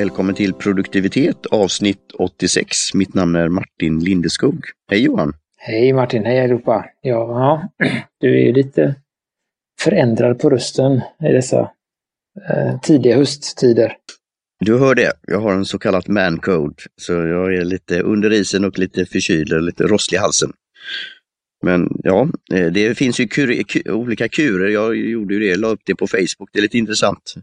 Välkommen till produktivitet avsnitt 86. Mitt namn är Martin Lindeskog. Hej Johan! Hej Martin, hej allihopa! Ja, du är ju lite förändrad på rösten i dessa eh, tidiga hösttider. Du hör det, jag har en så kallad mancode, så jag är lite under isen och lite förkyld och lite rosslig i halsen. Men ja, eh, det finns ju kur, olika kurer. Jag gjorde ju det, la upp det på Facebook. Det är lite intressant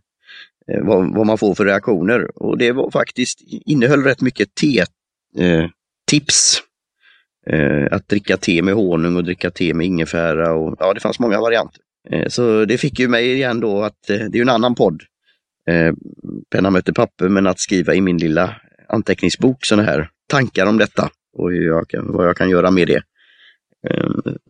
Eh, vad, vad, man får för reaktioner. Och det var faktiskt, innehöll rätt mycket te-tips. Eh, eh, att dricka te med honung och dricka te med ingefära och ja, det fanns många varianter. Eh, så det fick ju mig igen då att eh, det är en annan podd. Eh, penna möter papper, men att skriva i min lilla anteckningsbok sådana här tankar om detta och hur jag kan, vad jag kan göra med det. Eh,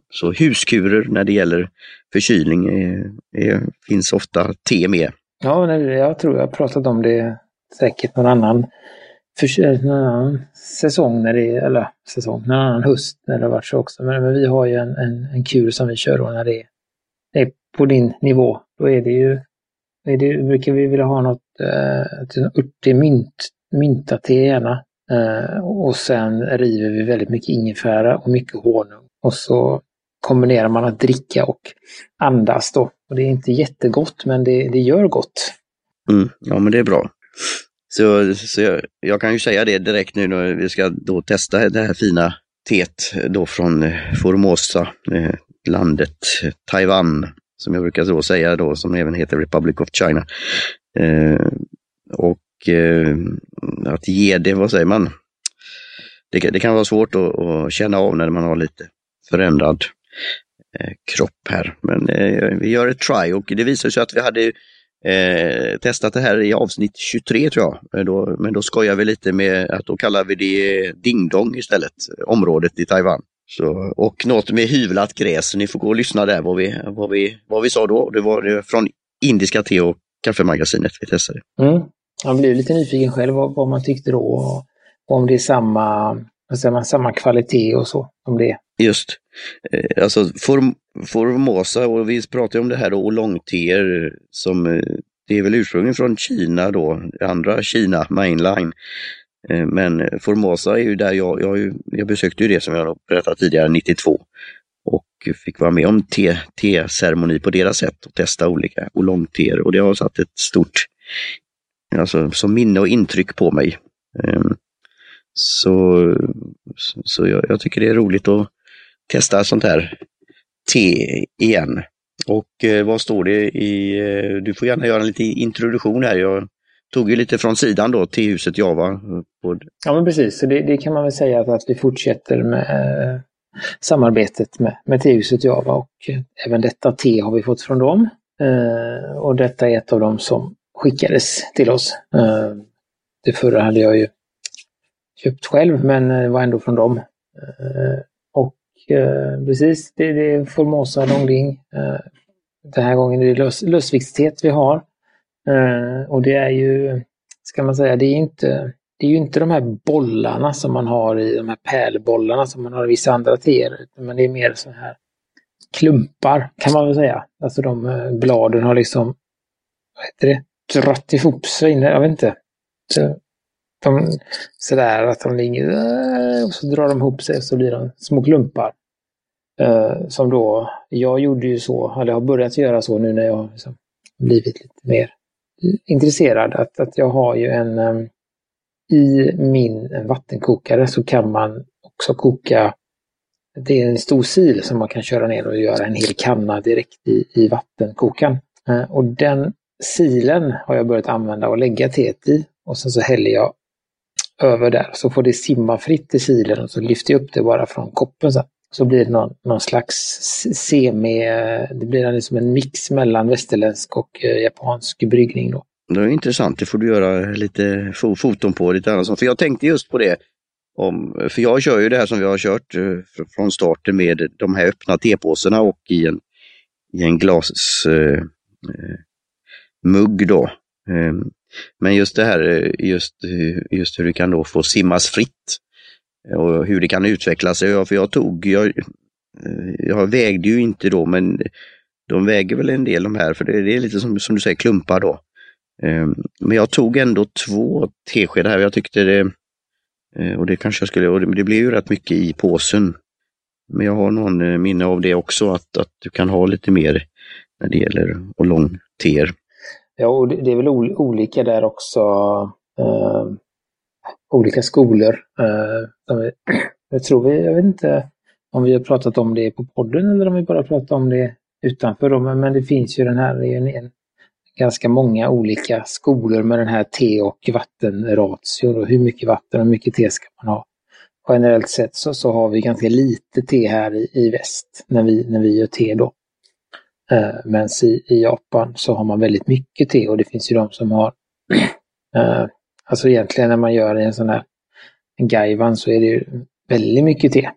så huskurer när det gäller förkylning är, är, finns ofta te med. Ja, jag tror jag har pratat om det säkert någon annan, för, eh, någon annan säsong, när det, eller säsong, någon annan höst när det har varit så också. Men, men vi har ju en, en, en kur som vi kör då när det är, på din nivå. Då är det ju, är det, brukar vi vilja ha något eh, örtig mynt, mynta-te gärna. Eh, och sen river vi väldigt mycket ingefära och mycket honung. Och så kombinerar man att dricka och andas då. Och det är inte jättegott, men det, det gör gott. Mm, ja, men det är bra. Så, så jag, jag, kan ju säga det direkt nu när vi ska då testa det här fina teet då från Formosa, eh, landet Taiwan, som jag brukar då säga då, som även heter Republic of China. Eh, och eh, att ge det, vad säger man? Det, det kan vara svårt att, att, känna av när man har lite förändrad Eh, kropp här. Men eh, vi gör ett try och det visar sig att vi hade eh, testat det här i avsnitt 23 tror jag. Men då, men då skojar vi lite med att då kallar vi det eh, Dingdong istället, området i Taiwan. Så, och något med hyvlat gräs, ni får gå och lyssna där vad vi, vad vi, vad vi sa då. Det var från Indiska te och kaffemagasinet vi testade. Mm. Jag blev lite nyfiken själv vad, vad man tyckte då. Och om det är samma, alltså, samma kvalitet och så. Om det Just. Eh, alltså form, Formosa, och vi pratar om det här då, långteer som eh, det är väl ursprungligen från Kina då, andra Kina, mainline. Eh, men Formosa är ju där jag, jag, jag besökte ju det som jag berättat tidigare, 92 och fick vara med om te-ceremoni på deras sätt och testa olika oolongteer och det har satt ett stort alltså, som minne och intryck på mig. Ehm, så, så jag, jag tycker det är roligt att testa sånt här te igen. Och eh, vad står det i, eh, du får gärna göra en liten introduktion här. Jag tog ju lite från sidan då, tehuset Java. Ja men precis, så det, det, kan man väl säga att, att vi fortsätter med eh, samarbetet med, med tehuset Java och eh, även detta te har vi fått från dem. Eh, och detta är ett av dem som skickades till oss. Eh, det förra hade jag ju köpt själv men det var ändå från dem. Eh, Eh, precis, det, det är Formosa Långling. Eh, den här gången är det lös, lösviktstet vi har. Eh, och det är ju, ska man säga, det är inte det är ju inte de här bollarna som man har i de här pärlbollarna som man har i vissa andra teer. Men det är mer så här klumpar kan man väl säga. Alltså de eh, bladen har liksom, vad heter det, dratt ihop sig. Jag vet inte. Så, de, sådär att de ligger eh, och så drar de ihop sig och så blir de små klumpar. Eh, som då, jag gjorde ju så, eller har börjat göra så nu när jag liksom blivit lite mer intresserad, att, att jag har ju en um, i min vattenkokare så kan man också koka, det är en stor sil som man kan köra ner och göra en hel kanna direkt i, i vattenkokaren. Uh, eh, och den silen har jag börjat använda och lägga teet i och sen så häller jag över där så får det simma fritt i silen och så lyfter jag upp det bara från koppen sen så blir det någon, någon slags semi, det blir liksom en mix mellan västerländsk och eh, japansk bryggning. Då. Det är intressant, det får du göra lite foton på. lite annat. För jag tänkte just på det, om, för jag kör ju det här som vi har kört eh, från starten med de här öppna tepåsarna och i en, i en glasmugg eh, eh då. Eh, men just det här, eh, just, eh, just hur det kan då få simmas fritt eh, och hur det kan utveckla sig. För jag tog, jag, jag vägde ju inte då, men de väger väl en del de här, för det, är lite som, som du säger klumpar då. Ehm, men jag tog ändå två teskedar här. Jag tyckte det, och det kanske jag skulle, och det, det blev ju rätt mycket i påsen. Men jag har någon minne av det också, att, att du kan ha lite mer när det gäller och lång teer. Ja, och det är väl olika där också. Eh, olika skolor. Eh, jag tror vi, jag vet inte om vi har pratat om det på podden eller om vi bara pratat om det utanför. Då. Men, men det finns ju den här, det är en, en, ganska många olika skolor med den här te och vattenratio. Hur mycket vatten och hur mycket te ska man ha? Generellt sett så, så har vi ganska lite te här i, i väst när vi, när vi gör te då. Eh, Men i, i Japan så har man väldigt mycket te och det finns ju de som har eh, Alltså egentligen när man gör en sån här en gaivan så är det ju väldigt mycket te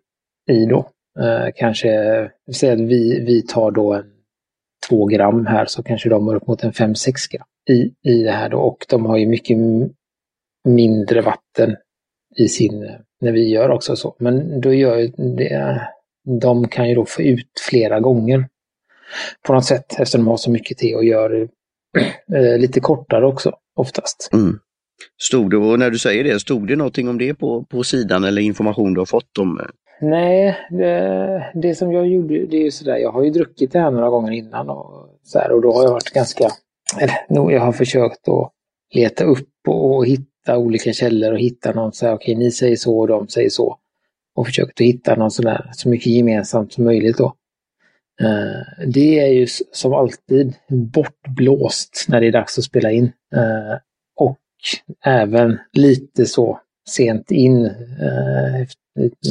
i då. Eh, kanske, säg att vi, vi tar då en två gram här så kanske de har upp mot en 5-6 gram i, i det här då. Och de har ju mycket mindre vatten i sin, när vi gör också så. Men då gör det, de kan ju då få ut flera gånger på något sätt eftersom de har så mycket te och gör eh, lite kortare också oftast. Mm. Stod det, och när du säger det, stod det någonting om det på, på sidan eller information du har fått om? Nej, det, det som jag gjorde, det är ju sådär, jag har ju druckit det här några gånger innan och så här, och då har jag varit ganska, eller jag har försökt att leta upp och, och hitta olika källor och hitta någon så här, okej ni säger så och de säger så. Och försökt att hitta någon sån där, så mycket gemensamt som möjligt då. Eh, det är ju som alltid bortblåst när det är dags att spela in. Eh, och även lite så sent in, eh,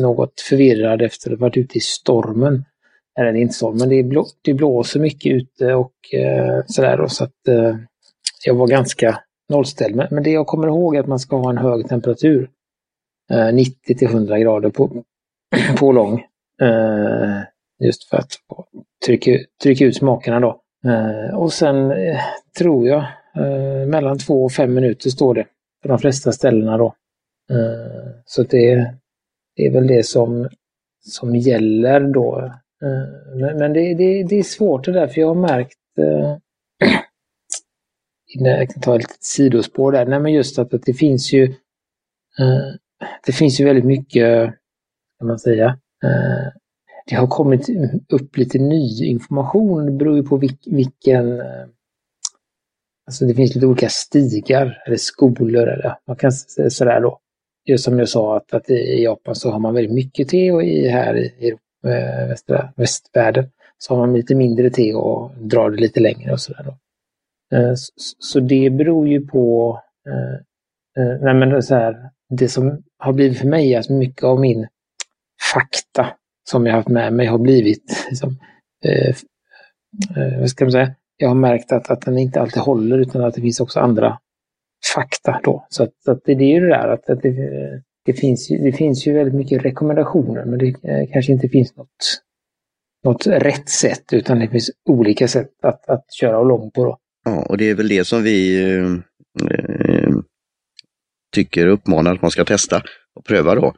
något förvirrad efter att ha varit ute i stormen. Eller inte stormen, det, blå, det blåser mycket ute och sådär. Så att jag var ganska nollställd. Men, men det jag kommer ihåg är att man ska ha en hög temperatur. 90 till 100 grader på, på lång. Just för att trycka, trycka ut smakerna då. Eh, och sen eh, tror jag eh, mellan två och fem minuter står det på de flesta ställena då. Så det, det, är väl det som, som gäller då. Men, men det, det, det, är svårt det där för jag har märkt jag kan ta ett litet sidospår där. Nej, men just att, att det finns ju det finns ju väldigt mycket, kan man säga, det har kommit upp lite ny information. Det beror ju på vilken... Eh, alltså det finns lite olika stigar eller skolor eller man kan säga sådär då. Just som jag sa att, att i Japan så har man väldigt mycket te och i här i Europa, eh, västra, västvärlden så har man lite mindre te och drar det lite längre och sådär då. Eh, så, så det beror ju på nej men så här, det som har blivit för mig, är att mycket av min fakta som jag haft med mig har blivit, liksom, eh, eh, vad ska man säga, jag har märkt att, att den inte alltid håller utan att det finns också andra fakta då. Så, att, att det, det är ju det där att, att det, det, finns, det finns ju väldigt mycket rekommendationer men det eh, kanske inte finns något, något rätt sätt utan det finns olika sätt att, att köra lång på. Då. Ja, och det är väl det som vi eh, eh och uppmanar att man ska testa och pröva då.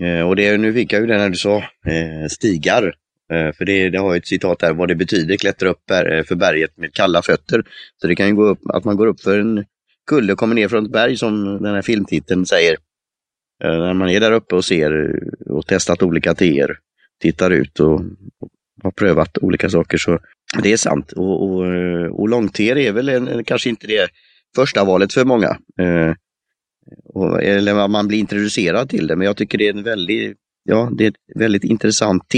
Eh, och det, nu fick jag ju det när du sa eh, stigar. Eh, för det, det har ett citat där vad det betyder, klättra upp för berget med kalla fötter. Så det kan ju gå upp, att man går upp för en kulle och kommer ner från ett berg som den här filmtiteln säger. När man är där uppe och ser och testat olika teer, tittar ut och, och har prövat olika saker så det är sant. Och, och, och långteer är väl en, kanske inte det första valet för många eller man blir introducerad till det. Men jag tycker det är en väldigt, ja, det är ett väldigt intressant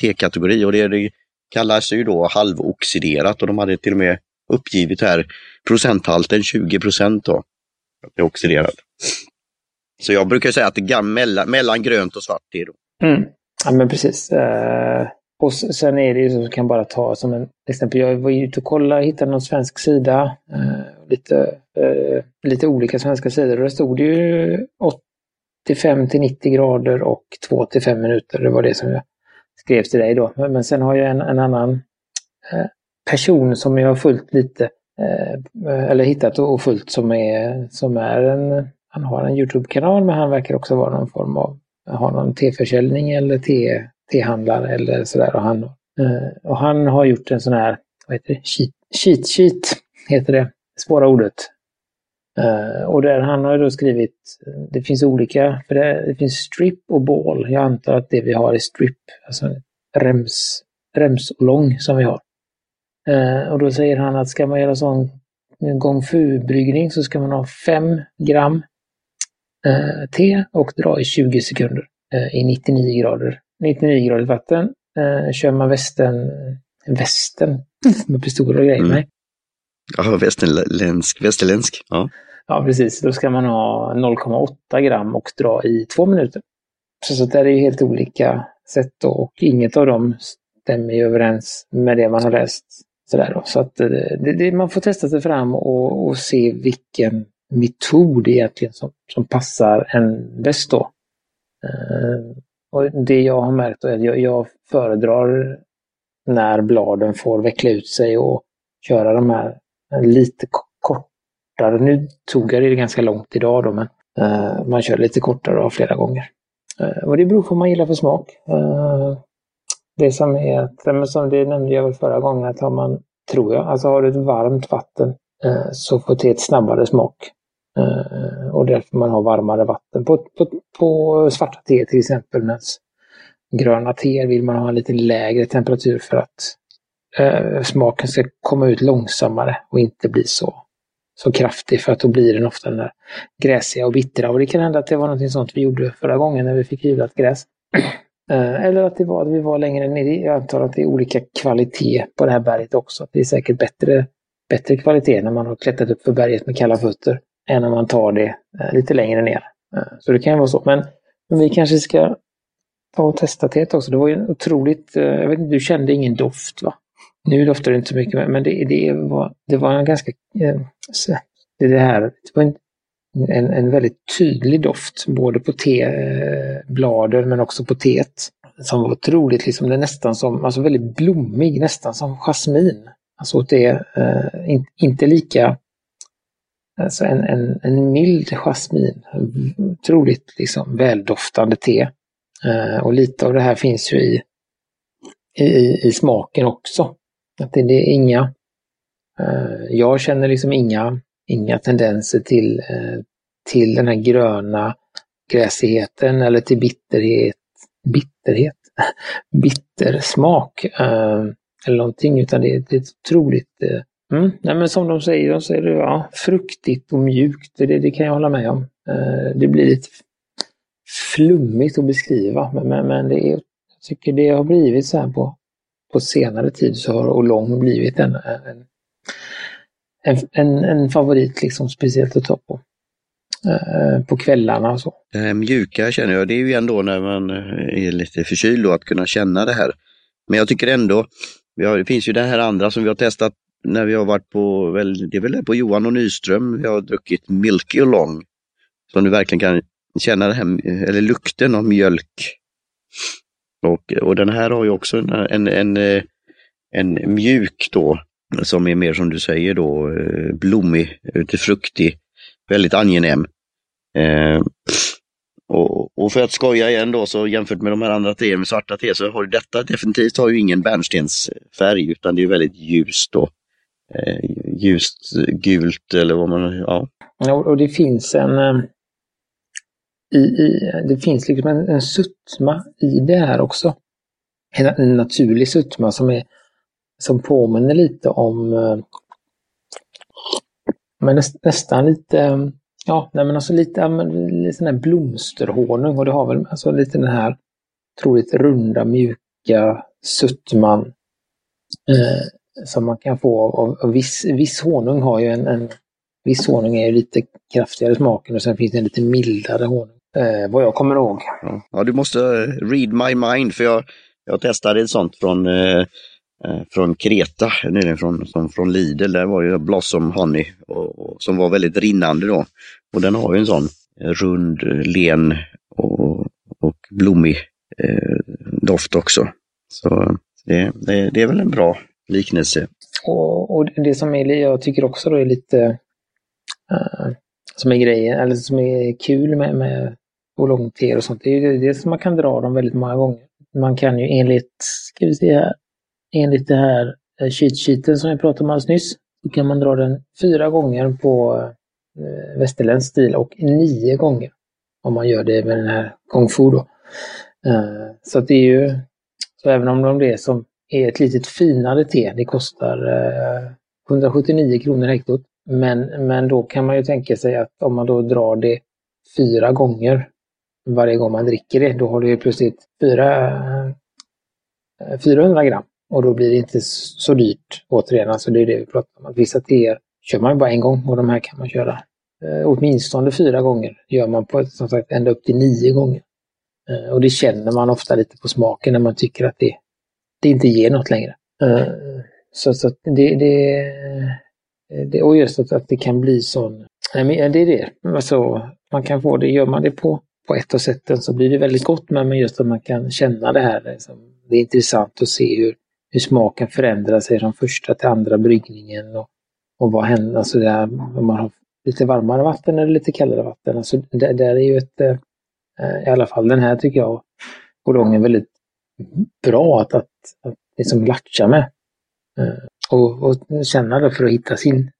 te-kategori och det, det kallas ju då halvoxiderat och de hade till och med uppgivit här procenthalten 20 procent då. Att det är oxiderat. Så jag brukar säga att det är mellan, mellan grönt och svart är Då. Mm. Ja men precis. Uh, och sen är det ju så, kan bara ta som en exempel. Jag var ute och kollade, hittade någon svensk sida. Eh, lite eh, lite olika svenska sidor och det stod ju 85 till 90 grader och 2 till 5 minuter. Det var det som jag skrev till dig då. Men sen har jag en, en annan eh, person som jag har följt lite, eh, eller hittat och följt som är, som är en, han har en Youtube-kanal men han verkar också vara någon form av, har någon teförsäljning eller te, tehandlare eller sådär. Och han, eh, och han har gjort en sån här, vad heter det, cheat, cheat sheet heter det svåra ordet. Eh, och där han har då skrivit, det finns olika, för det, det, finns strip och ball. Jag antar att det vi har är strip, alltså rems, remsolång som vi har. Eh, och då säger han att ska man göra sån gång fu-bryggning så ska man ha 5 gram eh, te och dra i 20 sekunder eh, i 99 grader. 99 grader vatten. kör man västen, västen med pistoler och grejer, mm. nej. Ja, västerländsk, västerländsk. Ja. ja, precis. Då ska man ha 0,8 gram och dra i två minuter. Så, så där är ju helt olika sätt då, och inget av dem stämmer ju överens med det man har läst. Sådär då. Så att eh, det, det, man får testa sig fram och, och se vilken metod egentligen som, som passar en bäst då. Uh, och det jag har märkt är att jag, jag föredrar när bladen får veckla ut sig och köra de här eh, lite kortare. Nu tog jag det ganska långt idag då, men uh, man kör lite kortare och flera gånger. Uh, och det beror på vad man gillar för smak. Uh, det som är att, som det nämnde jag väl förra gången, att har man, tror jag, alltså har du ett varmt vatten så får teet snabbare smak. Eh, och därför man har varmare vatten. På, på, på svarta te till exempel, medan gröna teer vill man ha en lite lägre temperatur för att eh, smaken ska komma ut långsammare och inte bli så, så kraftig för att då blir den ofta den där gräsiga och bittra. Och det kan hända att det var något sånt vi gjorde förra gången när vi fick hyvlat gräs. Eh, eller att det var att vi var längre ner. Jag antar att det är olika kvalitet på det här berget också. Det är säkert bättre, bättre kvalitet när man har klättrat upp för berget med kalla fötter än när man tar det eh, lite längre ner. Eh, så det kan ju vara så. Men, men vi kanske ska ta och testa teet också. Det var ju otroligt, eh, jag vet inte, du kände ingen doft va? Nu doftar det inte så mycket, men det, det, var, det var en ganska... Det, det här, det var en, en, en väldigt tydlig doft, både på tebladen men också på teet. Som var otroligt, liksom, det är nästan som, alltså väldigt blommig, nästan som jasmin. Alltså det är eh, in, inte lika, alltså en, en, en mild jasmin. Otroligt liksom väldoftande te. Eh, och lite av det här finns ju i, i, i smaken också. Att det, det är inga, eh, jag känner liksom inga, inga tendenser till, eh, till den här gröna gräsigheten eller till bitterhet, bitterhet, bittersmak eh, eller någonting utan det, det är otroligt eh, mm, nej men som de säger, de säger ja, fruktigt och mjukt, det, det kan jag hålla med om. Eh, det blir lite flummigt att beskriva men, men, men det är, jag tycker det har blivit så här på på senare tid så har Olong blivit en, en, en, en favorit, liksom, speciellt att ta på. Eh, på kvällarna och så. Det här mjuka känner jag, det är ju ändå när man eh, är lite förkyld då, att kunna känna det här. Men jag tycker ändå, vi har, det finns ju det här andra som vi har testat när vi har varit på, väl, det är väl på Johan och Nyström, vi har druckit Milky Long. Som du verkligen kan känna det här, eller lukten av mjölk och, och den här har ju också en, en, en, en mjuk då, som är mer som du säger då, eh, blommig, lite fruktig, väldigt angenäm. Eh, och, och, för att skoja igen då, så jämfört med de här andra teerna med svarta te, så har detta definitivt har ju ingen bärnstensfärg, utan det är väldigt ljust då. Eh, ljust gult eller vad man, ja. Och, och det finns en, eh, i, i, det finns liksom en, en suttma i det här också. En, en naturlig suttma som, är, som påminner lite om eh, men näst, nästan lite, eh, ja, nej men alltså lite, lite sån här blomsterhonung och det har väl alltså lite den här troligt runda, mjuka suttman eh, som man kan få av, av viss, viss honung har ju en, en viss honung är lite kraftigare smaken och sen finns det en lite mildare honung. Eh, vad jag kommer ihåg. Mm. Ja, du måste eh, read my mind för jag, jag testade ett sånt från, eh, eh från Kreta, nyligen från, som från Lidl. Där var ju Blossom Honey och, och, som var väldigt rinnande då. Och den har ju en sån eh, rund, len och, och blommig eh, doft också. Så eh, det, det, det, är väl en bra liknelse. Och, och det som är, jag tycker också då är lite uh, som är grejen, eller som är kul med, med och och sånt. Det är ju det som man kan dra dem väldigt många gånger. Man kan ju enligt, ska vi se här, enligt det här eh, cheat sheeten som jag pratade om alldeles nyss, så kan man dra den fyra gånger på eh, västerländsk stil och nio gånger om man gör det med den här kung fu då. Eh, så det är ju, så även om det är som är ett litet finare te, det kostar eh, 179 kronor hektot. Men, men då kan man ju tänka sig att om man då drar det fyra gånger varje gång man dricker det, då har du ju plötsligt 400 eh, gram. Och då blir det inte så dyrt återigen. Alltså det är det vi pratar om. Vissa teer kör man bara en gång och de här kan man köra eh, åtminstone fyra gånger. gör man på som sagt ända upp till nio gånger. Eh, och det känner man ofta lite på smaken när man tycker att det, det inte ger något längre. Eh, så, så det, det, det, och just att, att det kan bli sån, nej men det är det. Alltså, man kan få det, gör man det på, på ett av sätten så blir det väldigt gott men just att man kan känna det här. Liksom, det är intressant att se hur, hur smaken förändrar sig från första till andra bryggningen och, och vad händer, alltså där, om man har lite varmare vatten eller lite kallare vatten. Alltså det, där är ju ett, eh, i alla fall den här tycker jag, Boulogne är väldigt bra att, att, att liksom latcha med. Eh, och, och känna det för att hitta sin,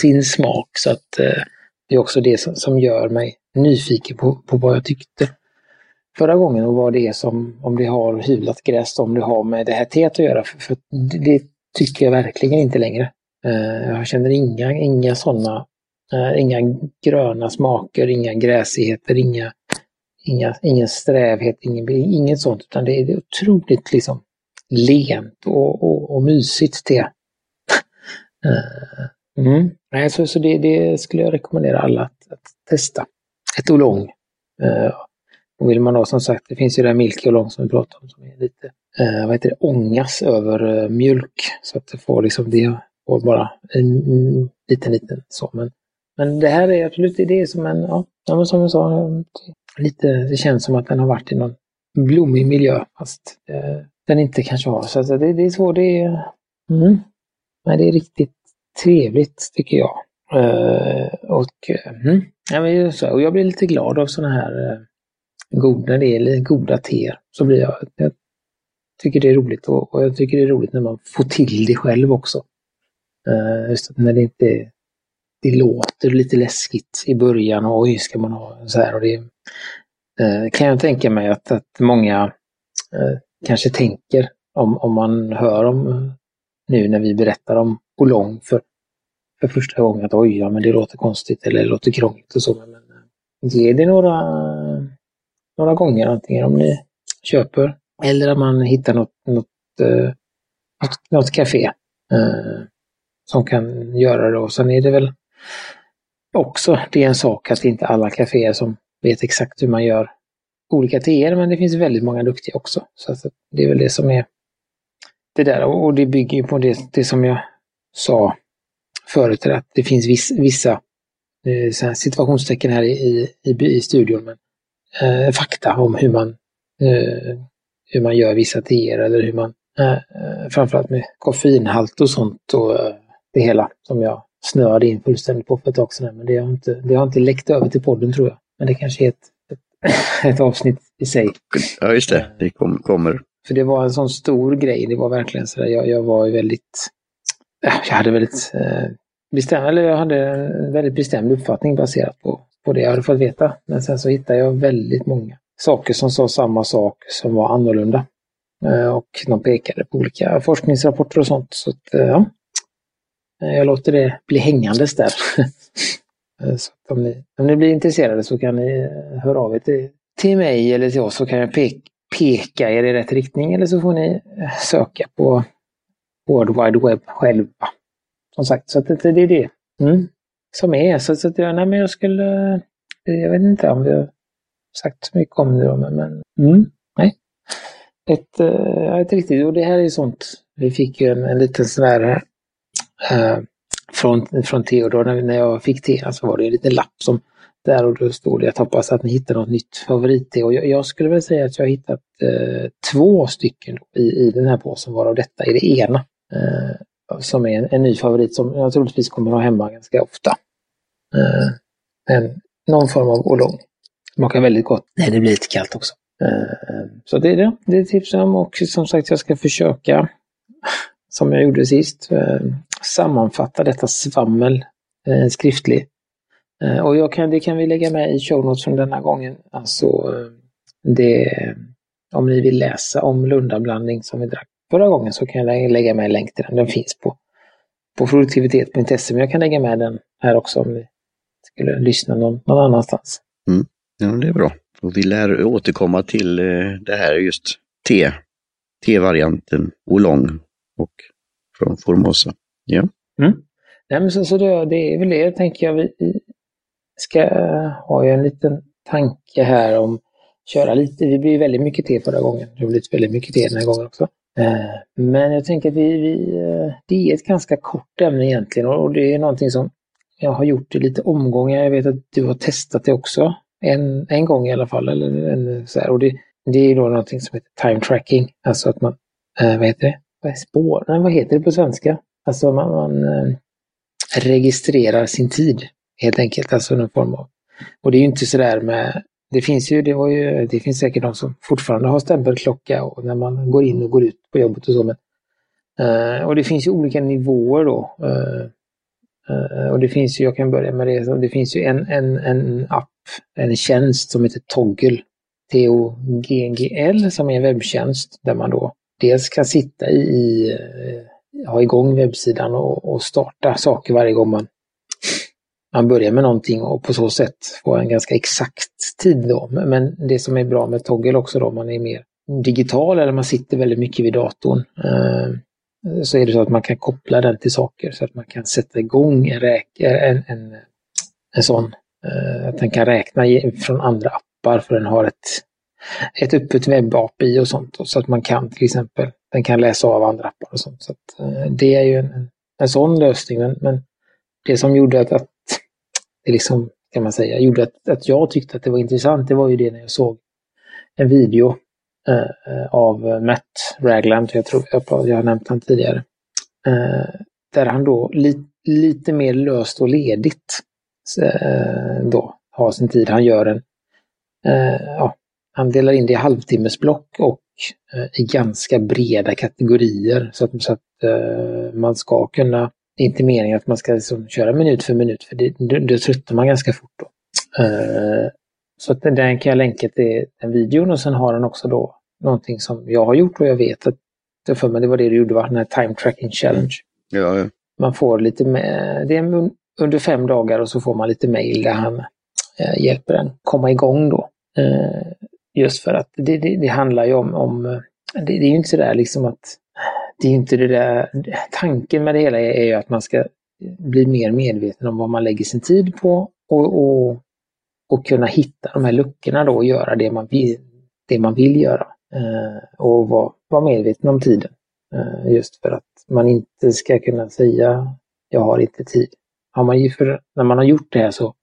sin smak. Så att eh, det är också det som, som gör mig nyfiken på, på vad jag tyckte förra gången och vad det är som, om det har hyvlat gräs, om det har med det här teet att göra. För, för det tycker jag verkligen inte längre. Uh, jag känner inga, inga sådana, uh, inga gröna smaker, inga gräsigheter, inga, inga, ingen strävhet, ingen, inget sånt, utan det är otroligt liksom lent och, och, och mysigt te. Eh, mm. Nej, så, så det, det, skulle jag rekommendera alla att, att testa. Ett Oolong. Eh, och vill man då som sagt, det finns ju det här Milky oolong som vi pratade om som är lite, eh, vad heter det, ångas över eh, mjölk. Så att det får liksom det får bara en, liten, liten så. Men, men det här är absolut, det är som en, ja, men som jag sa, eh, lite, det känns som att den har varit i någon blommig miljö fast eh, den inte kanske har. Så det, det är så det är. Mm. Men det är riktigt trevligt tycker jag. Uh, och, uh, ja, men så, och jag blir lite glad av sådana här uh, god, när det är goda teer så blir jag, jag tycker det är roligt och, och, jag tycker det är roligt när man får till det själv också. Uh, just när det inte det låter lite läskigt i början och oj, ska man ha så här och det uh, kan jag tänka mig att, att många uh, kanske tänker om, om man hör om eh, nu när vi berättar om Boulogne för, för första gången att oj, ja men det låter konstigt eller det låter krångligt och så. Men eh, ge det några några gånger, antingen om ni köper eller om man hittar något, något, eh, något, något café eh, som kan göra det. Och sen är det väl också, det är en sak att inte alla kaféer som vet exakt hur man gör olika teer, men det finns väldigt många duktiga också. Så det är väl det som är det där och det bygger ju på det, det som jag sa förut, att det finns viss, vissa eh, situationstecken här i, i, i studion. Men eh, fakta om hur man, eh, hur man gör vissa teer eller hur man, eh, eh, framförallt med koffeinhalt och sånt och eh, det hela som jag snöade in fullständigt på för ett tag sedan. Men det har inte, det har inte läckt över till podden tror jag. Men det kanske är ett, ett, avsnitt i sig. Ja, just det. Det kom, kommer. För det var en sån stor grej. Det var verkligen så där, jag, jag var ju väldigt, jag hade väldigt eh, bestämd, eller jag hade en väldigt bestämd uppfattning baserat på på det jag hade fått veta. Men sen så hittade jag väldigt många saker som sa samma sak som var annorlunda. Eh, och de pekade på olika forskningsrapporter och sånt. Så att, eh, ja, eh, jag låter det bli hängandes där. Eh, så om, ni, om ni blir intresserade så kan ni eh, höra av er till, till mig eller till oss så kan jag peka, peka er i rätt riktning eller så får ni eh, söka på World Wide Web själva. Som sagt, så att det, det är det. Mm som är. Så, så att jag, nej, men jag skulle, jag vet inte om vi har sagt så mycket om det då, men, men mm, nej. Ett, äh, ett riktigt, och det här är sånt, vi fick ju en, en liten sån här äh, från, från Theodor när, när jag fick te, så var det en liten lapp som där och då stod det att hoppas att ni hittar något nytt favoritte. Och jag, jag, skulle väl säga att jag har hittat eh, två stycken i, i den här påsen, varav detta är det ena. Eh, som är en, en, ny favorit som jag troligtvis kommer att ha hemma ganska ofta. Eh, en, någon form av oolong. Smakar väldigt gott när det blir lite kallt också. Eh, så det är det, det är tips om och som sagt jag ska försöka som jag gjorde sist. Sammanfatta detta svammel eh, skriftligt. Eh, och jag kan, det kan vi lägga med i show notes från denna gången. Alltså eh, det, om ni vill läsa om Lundablandning som vi drack förra gången så kan jag lägga med en länk till den. Den finns på, på produktivitet.se men jag kan lägga med den här också om ni skulle lyssna någon, någon annanstans. Mm. Ja, det är bra. Och vi lär återkomma till eh, det här just T, T-varianten Olong och från Formosa. Ja. Mm. Nej, men så, så det, det är väl det, tänker jag. Vi ska ha en liten tanke här om köra lite. Vi blev väldigt mycket te förra gången. Det har blivit väldigt mycket te den här gången också. Eh, men jag tänker att vi, vi, eh, det är ett ganska kort ämne egentligen och det är någonting som jag har gjort i lite omgångar. Jag vet att du har testat det också. En, en gång i alla fall. Eller en, så här. Och det, det är då någonting som heter time tracking. Alltså att man, eh, vad heter det? Vad, är spår? Nej, vad heter det på svenska? Alltså man, man eh, registrerar sin tid helt enkelt. Alltså någon form av. Och det är ju inte sådär med det finns ju, det var ju, det finns säkert de som fortfarande har stämpelklocka och när man går in och går ut på jobbet och så. Men, eh, och det finns ju olika nivåer då. Eh, eh och det finns ju, jag kan börja med det, det finns ju en, en, en app, en tjänst som heter Toggle. T-O-G-G-L som är en webbtjänst där man då dels kan sitta i, eh, ha igång webbsidan och, och starta saker varje gång man man börjar med någonting och på så sätt få en ganska exakt tid då. Men det som är bra med Toggle också då, man är mer digital eller man sitter väldigt mycket vid datorn. Eh, så är det så att man kan koppla den till saker så att man kan sätta igång en, en, en, en sån. Eh, att den kan räkna från andra appar för den har ett, ett öppet webb-API och sånt. Så att man kan till exempel, den kan läsa av andra appar och sånt. Så att, eh, det är ju en, en sån lösning. Men, men det som gjorde att, att det liksom, kan man säga, gjorde att, att jag tyckte att det var intressant, det var ju det när jag såg en video eh, eh, av Matt Ragland, jag tror jag, jag har nämnt honom tidigare, eh, där han då li, lite mer löst och ledigt eh, då har sin tid. Han gör en, eh, ja, han delar in det i halvtimmesblock och i ganska breda kategorier så att, så att eh, man ska kunna det är inte meningen att man ska liksom köra minut för minut, för det, då, tröttnar man ganska fort. Då. Uh, så att den kan jag länka till den videon och sen har den också då någonting som jag har gjort och jag vet att det för mig det var det du gjorde, va? den här time tracking challenge. Ja, ja. Man får lite, det är under fem dagar och så får man lite mail där han hjälper en komma igång då. Just för att det, det, det handlar ju om, om det, det, är ju inte sådär liksom att det är inte det där, tanken med det hela är, ju att man ska bli mer medveten om vad man lägger sin tid på och, och, och kunna hitta de här luckorna då och göra det man vill, det man vill göra. Eh, och vara var medveten om tiden. Eh, just för att man inte ska kunna säga jag har inte tid. Har man för, när man har gjort det här så,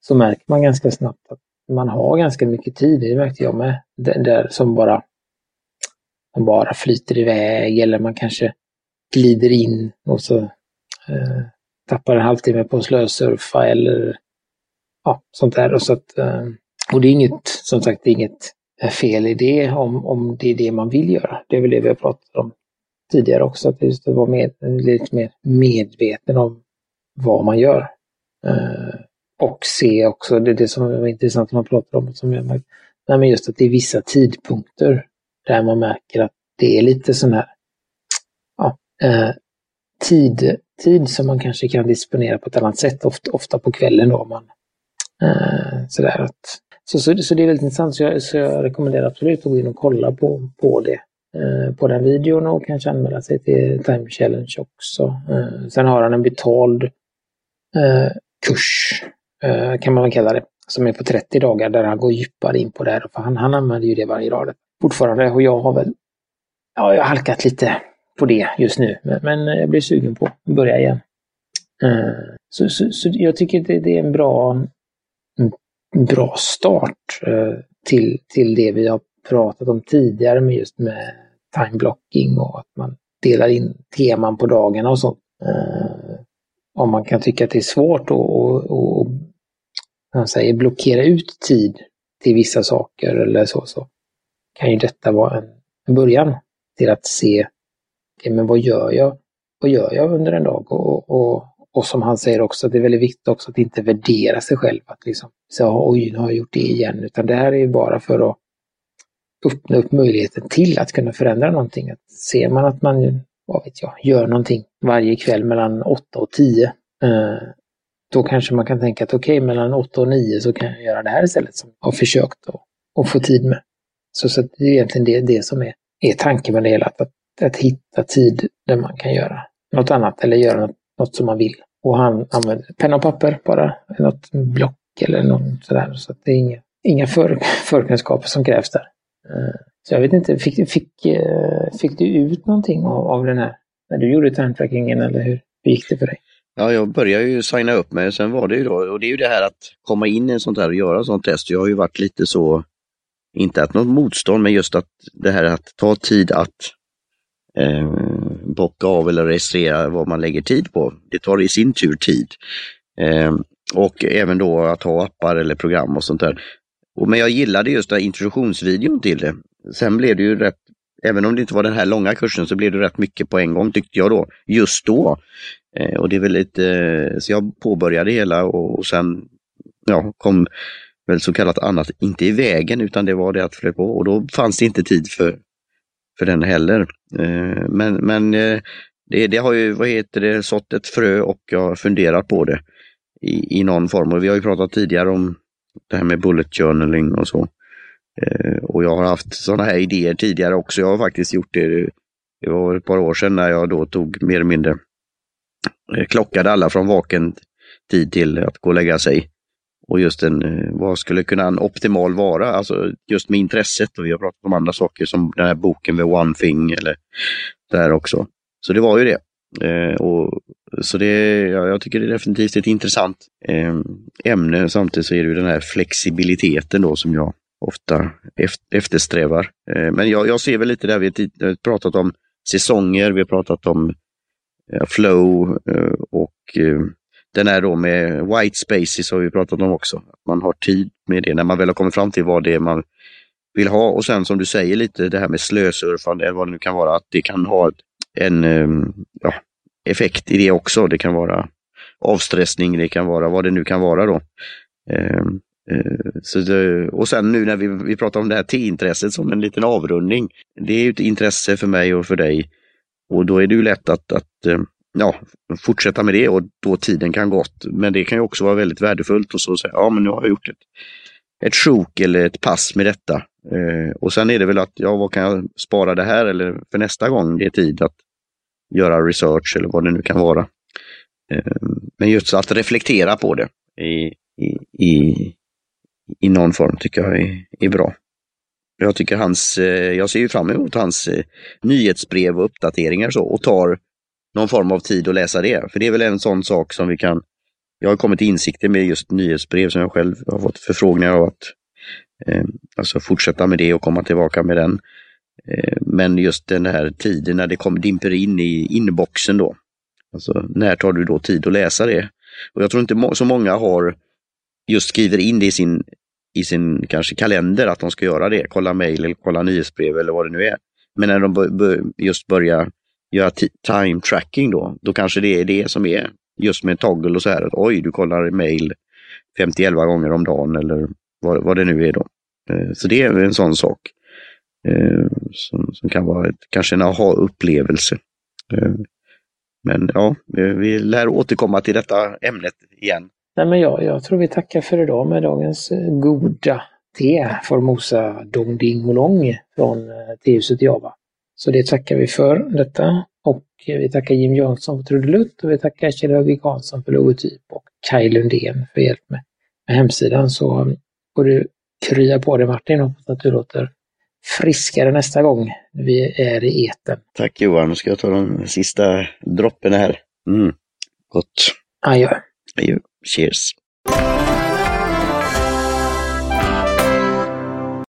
så märker man ganska snabbt att man har ganska mycket tid. Det märkte jag med. Där, där som bara man bara flyter iväg eller man kanske glider in och så eh, tappar en halvtimme på att slösurfa eller ja, sånt där. Och, så att, eh, och det är inget, som sagt, det är inget fel i det om, om det är det man vill göra. Det är väl det vi har pratat om tidigare också, att just att vara med, lite mer medveten om vad man gör. Eh, och se också, det, det som är intressant när man pratar om, som jag märkt, nej, men just att det är vissa tidpunkter där man märker att det är lite sån här ja, eh, tid, tid som man kanske kan disponera på ett annat sätt, ofta, ofta på kvällen då. Man, eh, sådär att, så, så, så, det är väldigt intressant, så jag, så jag rekommenderar absolut att gå in och kolla på, på det. Eh, på den videon och kanske anmäla sig till Time Challenge också. Eh, sen har han en betald eh, kurs, Eh, kan man väl kalla det, som är på 30 dagar där han går djupare in på det här. För han, han använder ju det varje dag fortfarande och jag har väl ja, jag har halkat lite på det just nu. Men, men jag blir sugen på att börja igen. Uh, så, så, så, jag tycker det, det, är en bra, en bra start uh, till, till det vi har pratat om tidigare med just med time blocking och att man delar in teman på dagarna och sånt. Uh, om man kan tycka att det är svårt att han säger, blockera ut tid till vissa saker eller så, så kan ju detta vara en början till att se, okay, men vad gör jag vad gör jag under en dag? Och, och, och som han säger också, det är väldigt viktigt också att inte värdera sig själv. Att liksom säga oj, nu har jag gjort det igen. Utan det här är ju bara för att öppna upp möjligheten till att kunna förändra någonting. Att ser man att man, vad vet jag, gör någonting varje kväll mellan 8 och 10. Då kanske man kan tänka att okej, okay, mellan 8 och 9 så kan jag göra det här istället som jag har försökt att, att få tid med. Så, så det är egentligen det, det som är, är tanken med det hela, att, att hitta tid där man kan göra något annat eller göra något, något som man vill. Och han använder penna och papper bara, något block eller något sådär. Så det är inga, inga för, förkunskaper som krävs där. Eh, så jag vet inte, fick, fick, eh, fick du ut någonting av, av den här, när du gjorde timtrackingen eller hur, hur gick det för dig? Ja, jag började ju signa upp mig, sen var det ju då, och det är ju det här att komma in i en sånt här och göra sånt test. Jag har ju varit lite så, inte att något motstånd, men just att det här att ta tid att eh, bocka av eller registrera vad man lägger tid på. Det tar i sin tur tid. Eh, och även då att ha appar eller program och sånt där. Och, men jag gillade just den introduktionsvideon till det. Sen blev det ju rätt, även om det inte var den här långa kursen, så blev det rätt mycket på en gång tyckte jag då, just då. Eh, och det är väl lite, eh, så jag påbörjade hela och, och sen ja, kom väl så kallat annat, inte i vägen, utan det var det att flög på och då fanns det inte tid för, för den heller. Eh, men men eh, det, det, har ju, vad heter det, sått ett frö och jag har funderat på det i, i någon form. Och vi har ju pratat tidigare om det här med bullet journaling och så. Eh, och jag har haft sådana här idéer tidigare också. Jag har faktiskt gjort det. Det var ett par år sedan när jag då tog mer eller mindre Eh, klockade alla från vaken tid till att gå och lägga sig. Och just en, eh, vad skulle kunna en optimal vara? Alltså just med intresset och vi har pratat om andra saker som den här boken med One Thing eller där också. Så det var ju det. Eh, och, så det, ja, jag tycker det är definitivt ett intressant eh, ämne. Samtidigt så är det ju den här flexibiliteten då som jag ofta eftersträvar. Eh, men jag, jag ser väl lite där, vi har pratat om säsonger, vi har pratat om Eh, flow eh, och eh, den är då med white spaces har vi pratat om också. Man har tid med det när man väl har kommit fram till vad det är man vill ha. Och sen som du säger lite det här med slösurfande eller vad det nu kan vara, att det kan ha en ehm, ja, effekt i det också. Det kan vara avstressning, det kan vara vad det nu kan vara då. Ehm, så det, och sen nu när vi, vi pratar om det här T-intresset som en liten avrundning. Det är ju ett intresse för mig och för dig. Och då är det ju lätt att, att eh, ja, fortsätta med det och då tiden kan gått. Men det kan ju också vara väldigt värdefullt och så säga, ja men nu har jag gjort ett, ett sjok eller ett pass med detta. Eh, och sen är det väl att, ja vad kan jag spara det här eller för nästa gång det är tid att göra research eller vad det nu kan vara. Eh, men just att reflektera på det i, i, i, i någon form tycker jag är, är bra. Jag tycker hans, eh, jag ser ju fram emot hans eh, nyhetsbrev och uppdateringar så och tar någon form av tid att läsa det. För det är väl en sån sak som vi kan... Jag har kommit till insikter med just nyhetsbrev som jag själv har fått förfrågningar av att eh, alltså fortsätta med det och komma tillbaka med den. Eh, men just den här tiden när det kom, dimper in i inboxen då. Alltså när tar du då tid att läsa det? Och jag tror inte så många har just skriver in det i sin, i sin kanske kalender att de ska göra det. Kolla mejl eller kolla nyhetsbrev eller vad det nu är. Men när de just börjar göra time tracking då, då kanske det är det som är just med toggle och så här. Att, Oj, du kollar mejl 50 gånger om dagen eller vad, vad det nu är då. Eh, så det är en sån sak eh, som, som kan vara ett, kanske en aha-upplevelse. Eh, men ja, vi lär återkomma till detta ämnet igen. Nej, men ja, jag tror vi tackar för idag med dagens goda te, Formosa Dong Ding Olong från Tehuset Java. Så det tackar vi för detta. Och vi tackar Jim Jansson för trudelutt och vi tackar Kjell Högvik Hansson för logotyp och Kaj Lundén för hjälp med, med hemsidan. Så får du krya på dig Martin och hoppas att du låter friskare nästa gång vi är i eten. Tack Johan, nu ska jag ta de sista droppen här. Mm. Gott. Adjö. Cheers.